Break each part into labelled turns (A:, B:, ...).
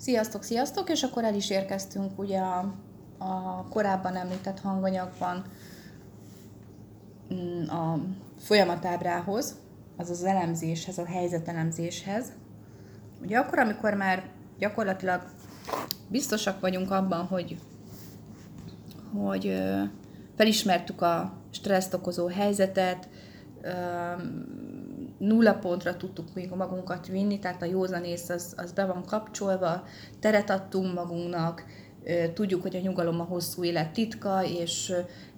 A: Sziasztok, sziasztok, és akkor el is érkeztünk ugye a, a korábban említett hanganyagban mm, a folyamatábrához, az az elemzéshez, a helyzetelemzéshez. Ugye akkor, amikor már gyakorlatilag biztosak vagyunk abban, hogy, hogy felismertük a stresszt okozó helyzetet, nulla pontra tudtuk még magunkat vinni, tehát a józanész az, az be van kapcsolva, teret adtunk magunknak, tudjuk, hogy a nyugalom a hosszú élet titka, és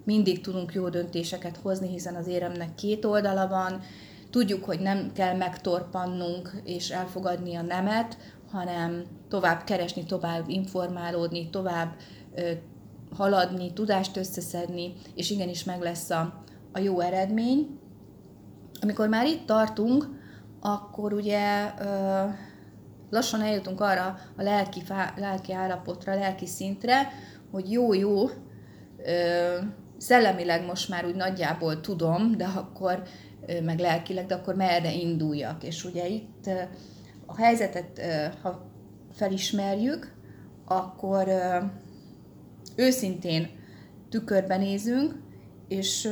A: mindig tudunk jó döntéseket hozni, hiszen az éremnek két oldala van, tudjuk, hogy nem kell megtorpannunk és elfogadni a nemet, hanem tovább keresni, tovább informálódni, tovább haladni, tudást összeszedni, és igenis meg lesz a, a jó eredmény. Amikor már itt tartunk, akkor ugye lassan eljutunk arra a lelki, fá, lelki állapotra, lelki szintre, hogy jó-jó, szellemileg most már úgy nagyjából tudom, de akkor, ö, meg lelkileg, de akkor merre induljak. És ugye itt a helyzetet, ha felismerjük, akkor őszintén tükörben nézünk, és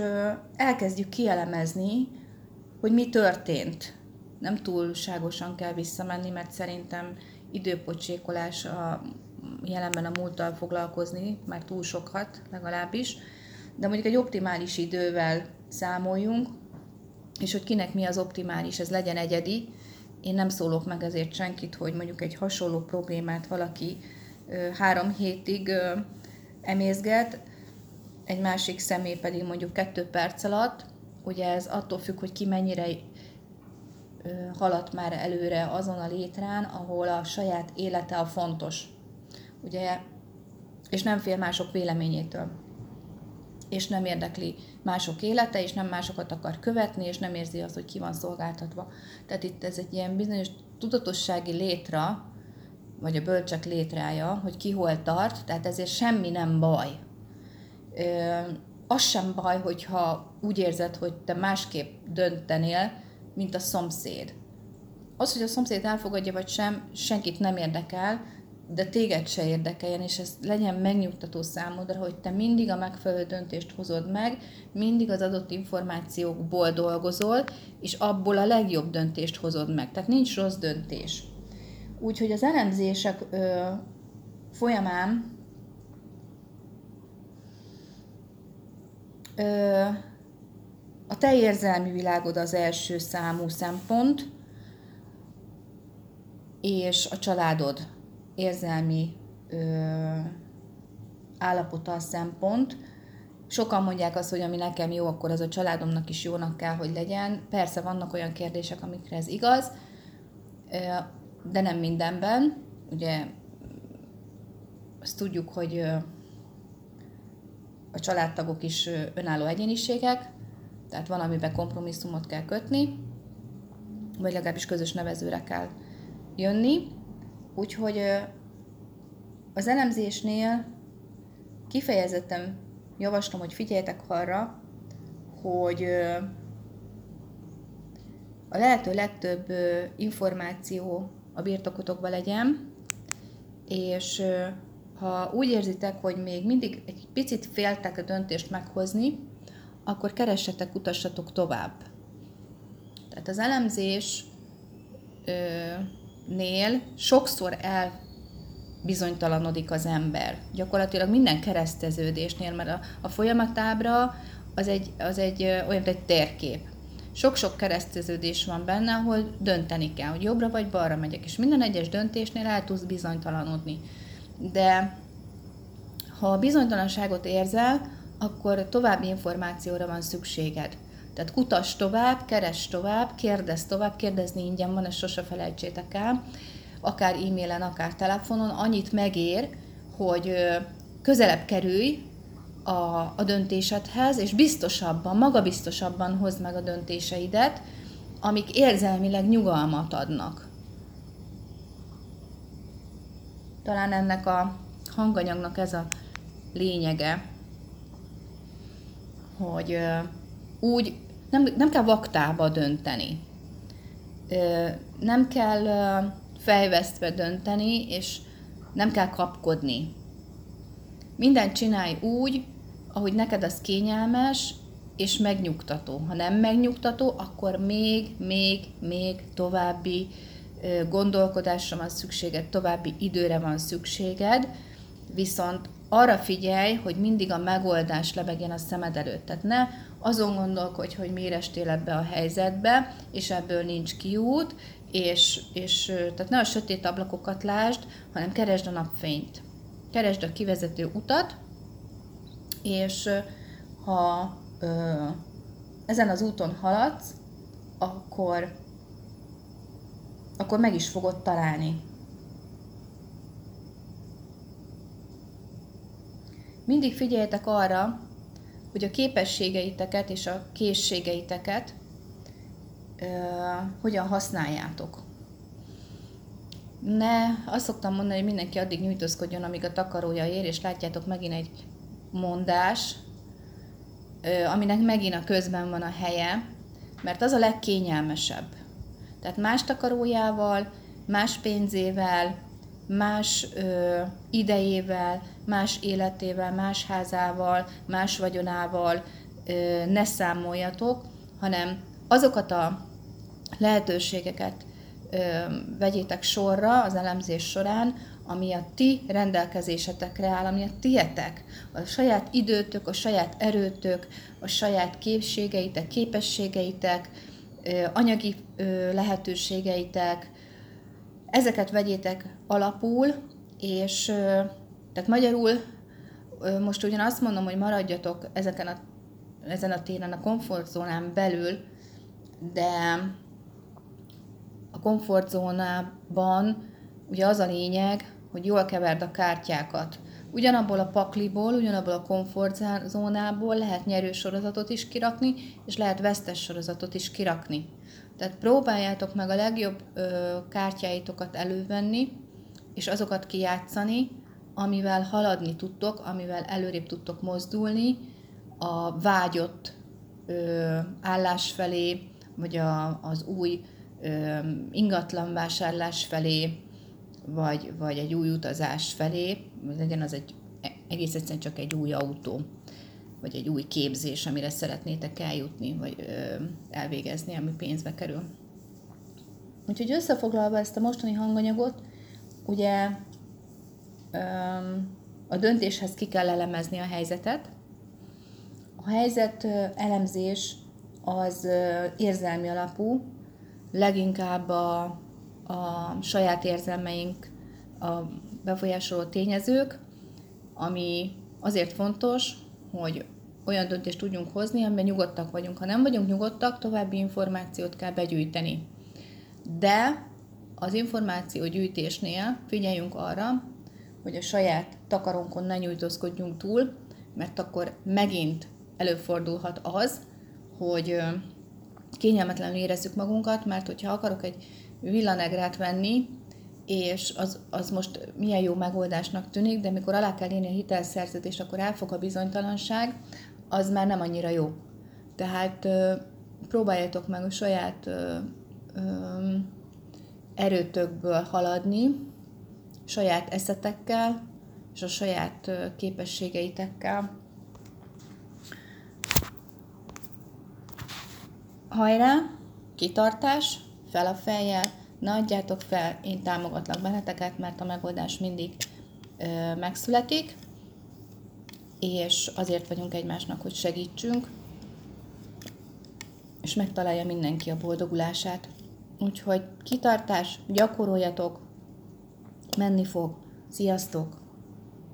A: elkezdjük kielemezni, hogy mi történt. Nem túlságosan kell visszamenni, mert szerintem időpocsékolás a jelenben a múlttal foglalkozni, már túl sokat legalábbis, de mondjuk egy optimális idővel számoljunk, és hogy kinek mi az optimális, ez legyen egyedi. Én nem szólok meg ezért senkit, hogy mondjuk egy hasonló problémát valaki három hétig emészget, egy másik személy pedig mondjuk kettő perc alatt, ugye ez attól függ, hogy ki mennyire haladt már előre azon a létrán, ahol a saját élete a fontos. Ugye, és nem fél mások véleményétől. És nem érdekli mások élete, és nem másokat akar követni, és nem érzi azt, hogy ki van szolgáltatva. Tehát itt ez egy ilyen bizonyos tudatossági létra, vagy a bölcsek létrája, hogy ki hol tart, tehát ezért semmi nem baj az sem baj, hogyha úgy érzed, hogy te másképp döntenél, mint a szomszéd. Az, hogy a szomszéd elfogadja vagy sem, senkit nem érdekel, de téged se érdekeljen, és ez legyen megnyugtató számodra, hogy te mindig a megfelelő döntést hozod meg, mindig az adott információkból dolgozol, és abból a legjobb döntést hozod meg. Tehát nincs rossz döntés. Úgyhogy az elemzések ö, folyamán a te érzelmi világod az első számú szempont, és a családod érzelmi állapota a szempont. Sokan mondják azt, hogy ami nekem jó, akkor az a családomnak is jónak kell, hogy legyen. Persze vannak olyan kérdések, amikre ez igaz, de nem mindenben. Ugye azt tudjuk, hogy a családtagok is önálló egyéniségek, tehát valamiben kompromisszumot kell kötni, vagy legalábbis közös nevezőre kell jönni. Úgyhogy az elemzésnél kifejezetten javaslom, hogy figyeljetek arra, hogy a lehető legtöbb információ a birtokotokban legyen, és ha úgy érzitek, hogy még mindig egy picit féltek a döntést meghozni, akkor keressetek, utassatok tovább. Tehát az elemzés nél sokszor el bizonytalanodik az ember. Gyakorlatilag minden kereszteződésnél, mert a, a folyamatábra az egy, az egy olyan, mint egy térkép. Sok-sok kereszteződés van benne, ahol dönteni kell, hogy jobbra vagy balra megyek, és minden egyes döntésnél el tudsz bizonytalanodni de ha bizonytalanságot érzel, akkor további információra van szükséged. Tehát kutass tovább, keres tovább, kérdezz tovább, kérdezni ingyen van, ezt sose felejtsétek el, akár e-mailen, akár telefonon, annyit megér, hogy közelebb kerülj a, a döntésedhez, és biztosabban, magabiztosabban hozd meg a döntéseidet, amik érzelmileg nyugalmat adnak. Talán ennek a hanganyagnak ez a lényege, hogy úgy nem, nem kell vaktába dönteni. Nem kell fejvesztve dönteni, és Nem kell kapkodni. Mindent csinálj úgy, ahogy neked az kényelmes, és megnyugtató. Ha nem megnyugtató, akkor még, még, még további gondolkodásra van szükséged, további időre van szükséged, viszont arra figyelj, hogy mindig a megoldás lebegjen a szemed előtt. Tehát ne azon gondolkodj, hogy miért estél ebbe a helyzetbe, és ebből nincs kiút, és, és tehát ne a sötét ablakokat lásd, hanem keresd a napfényt. Keresd a kivezető utat, és ha ö, ezen az úton haladsz, akkor, akkor meg is fogod találni. Mindig figyeljetek arra, hogy a képességeiteket és a készségeiteket ö, hogyan használjátok. Ne, azt szoktam mondani, hogy mindenki addig nyújtózkodjon, amíg a takarója ér, és látjátok megint egy mondás, ö, aminek megint a közben van a helye, mert az a legkényelmesebb. Tehát más takarójával, más pénzével, más ö, idejével, más életével, más házával, más vagyonával ö, ne számoljatok, hanem azokat a lehetőségeket ö, vegyétek sorra az elemzés során, ami a ti rendelkezésetekre áll, ami a tietek, a saját időtök, a saját erőtök, a saját képességeitek, képességeitek, anyagi lehetőségeitek, ezeket vegyétek alapul, és tehát magyarul most ugyan azt mondom, hogy maradjatok ezeken a, ezen a téren a komfortzónán belül, de a komfortzónában ugye az a lényeg, hogy jól keverd a kártyákat. Ugyanabból a pakliból, ugyanabból a komfortzónából lehet nyerő sorozatot is kirakni, és lehet vesztes sorozatot is kirakni. Tehát próbáljátok meg a legjobb ö, kártyáitokat elővenni, és azokat kijátszani, amivel haladni tudtok, amivel előrébb tudtok mozdulni a vágyott ö, állás felé, vagy a, az új ö, ingatlan vásárlás felé, vagy, vagy egy új utazás felé, legyen az egy egész egyszerűen csak egy új autó vagy egy új képzés, amire szeretnétek eljutni, vagy ö, elvégezni, ami pénzbe kerül. Úgyhogy összefoglalva ezt a mostani hanganyagot, ugye ö, a döntéshez ki kell elemezni a helyzetet. A helyzet elemzés az érzelmi alapú, leginkább a, a saját érzelmeink, a befolyásoló tényezők, ami azért fontos, hogy olyan döntést tudjunk hozni, amiben nyugodtak vagyunk. Ha nem vagyunk nyugodtak, további információt kell begyűjteni. De az információ gyűjtésnél figyeljünk arra, hogy a saját takarónkon ne nyújtózkodjunk túl, mert akkor megint előfordulhat az, hogy kényelmetlenül érezzük magunkat, mert hogyha akarok egy villanegrát venni, és az, az most milyen jó megoldásnak tűnik, de mikor alá kell írni a hitelszerződést, akkor elfog a bizonytalanság, az már nem annyira jó. Tehát próbáljátok meg a saját erőtökből haladni, saját eszetekkel és a saját képességeitekkel. Hajrá, kitartás, fel a fejjel, ne adjátok fel, én támogatlak benneteket, mert a megoldás mindig ö, megszületik, és azért vagyunk egymásnak, hogy segítsünk, és megtalálja mindenki a boldogulását. Úgyhogy kitartás, gyakoroljatok, menni fog. Sziasztok!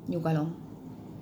A: Nyugalom!